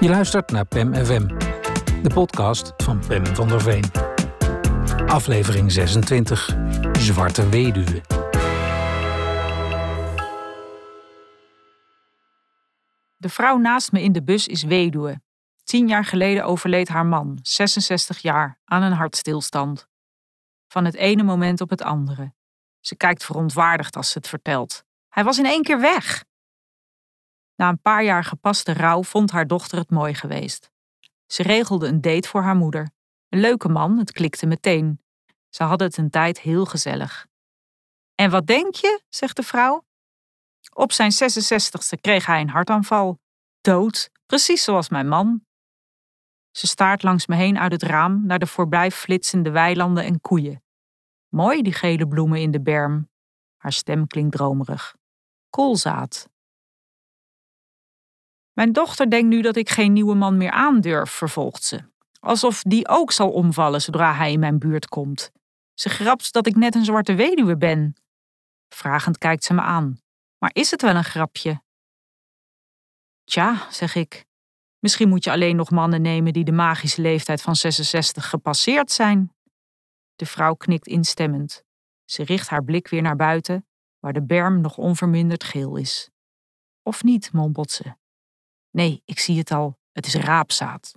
Je luistert naar PEM FM, de podcast van Pem van der Veen. Aflevering 26, Zwarte Weduwe. De vrouw naast me in de bus is weduwe. Tien jaar geleden overleed haar man, 66 jaar, aan een hartstilstand. Van het ene moment op het andere. Ze kijkt verontwaardigd als ze het vertelt. Hij was in één keer weg. Na een paar jaar gepaste rouw vond haar dochter het mooi geweest. Ze regelde een date voor haar moeder. Een leuke man, het klikte meteen. Ze hadden het een tijd heel gezellig. En wat denk je? zegt de vrouw. Op zijn 66ste kreeg hij een hartaanval. Dood, precies zoals mijn man. Ze staart langs me heen uit het raam naar de voorbij flitsende weilanden en koeien. Mooi die gele bloemen in de berm. Haar stem klinkt dromerig. Koolzaad. Mijn dochter denkt nu dat ik geen nieuwe man meer aandurf, vervolgt ze. Alsof die ook zal omvallen zodra hij in mijn buurt komt. Ze grapt dat ik net een zwarte weduwe ben. Vragend kijkt ze me aan. Maar is het wel een grapje? Tja, zeg ik. Misschien moet je alleen nog mannen nemen die de magische leeftijd van 66 gepasseerd zijn. De vrouw knikt instemmend. Ze richt haar blik weer naar buiten, waar de berm nog onverminderd geel is. Of niet, mompelt ze. Nee, ik zie het al. Het is raapzaad.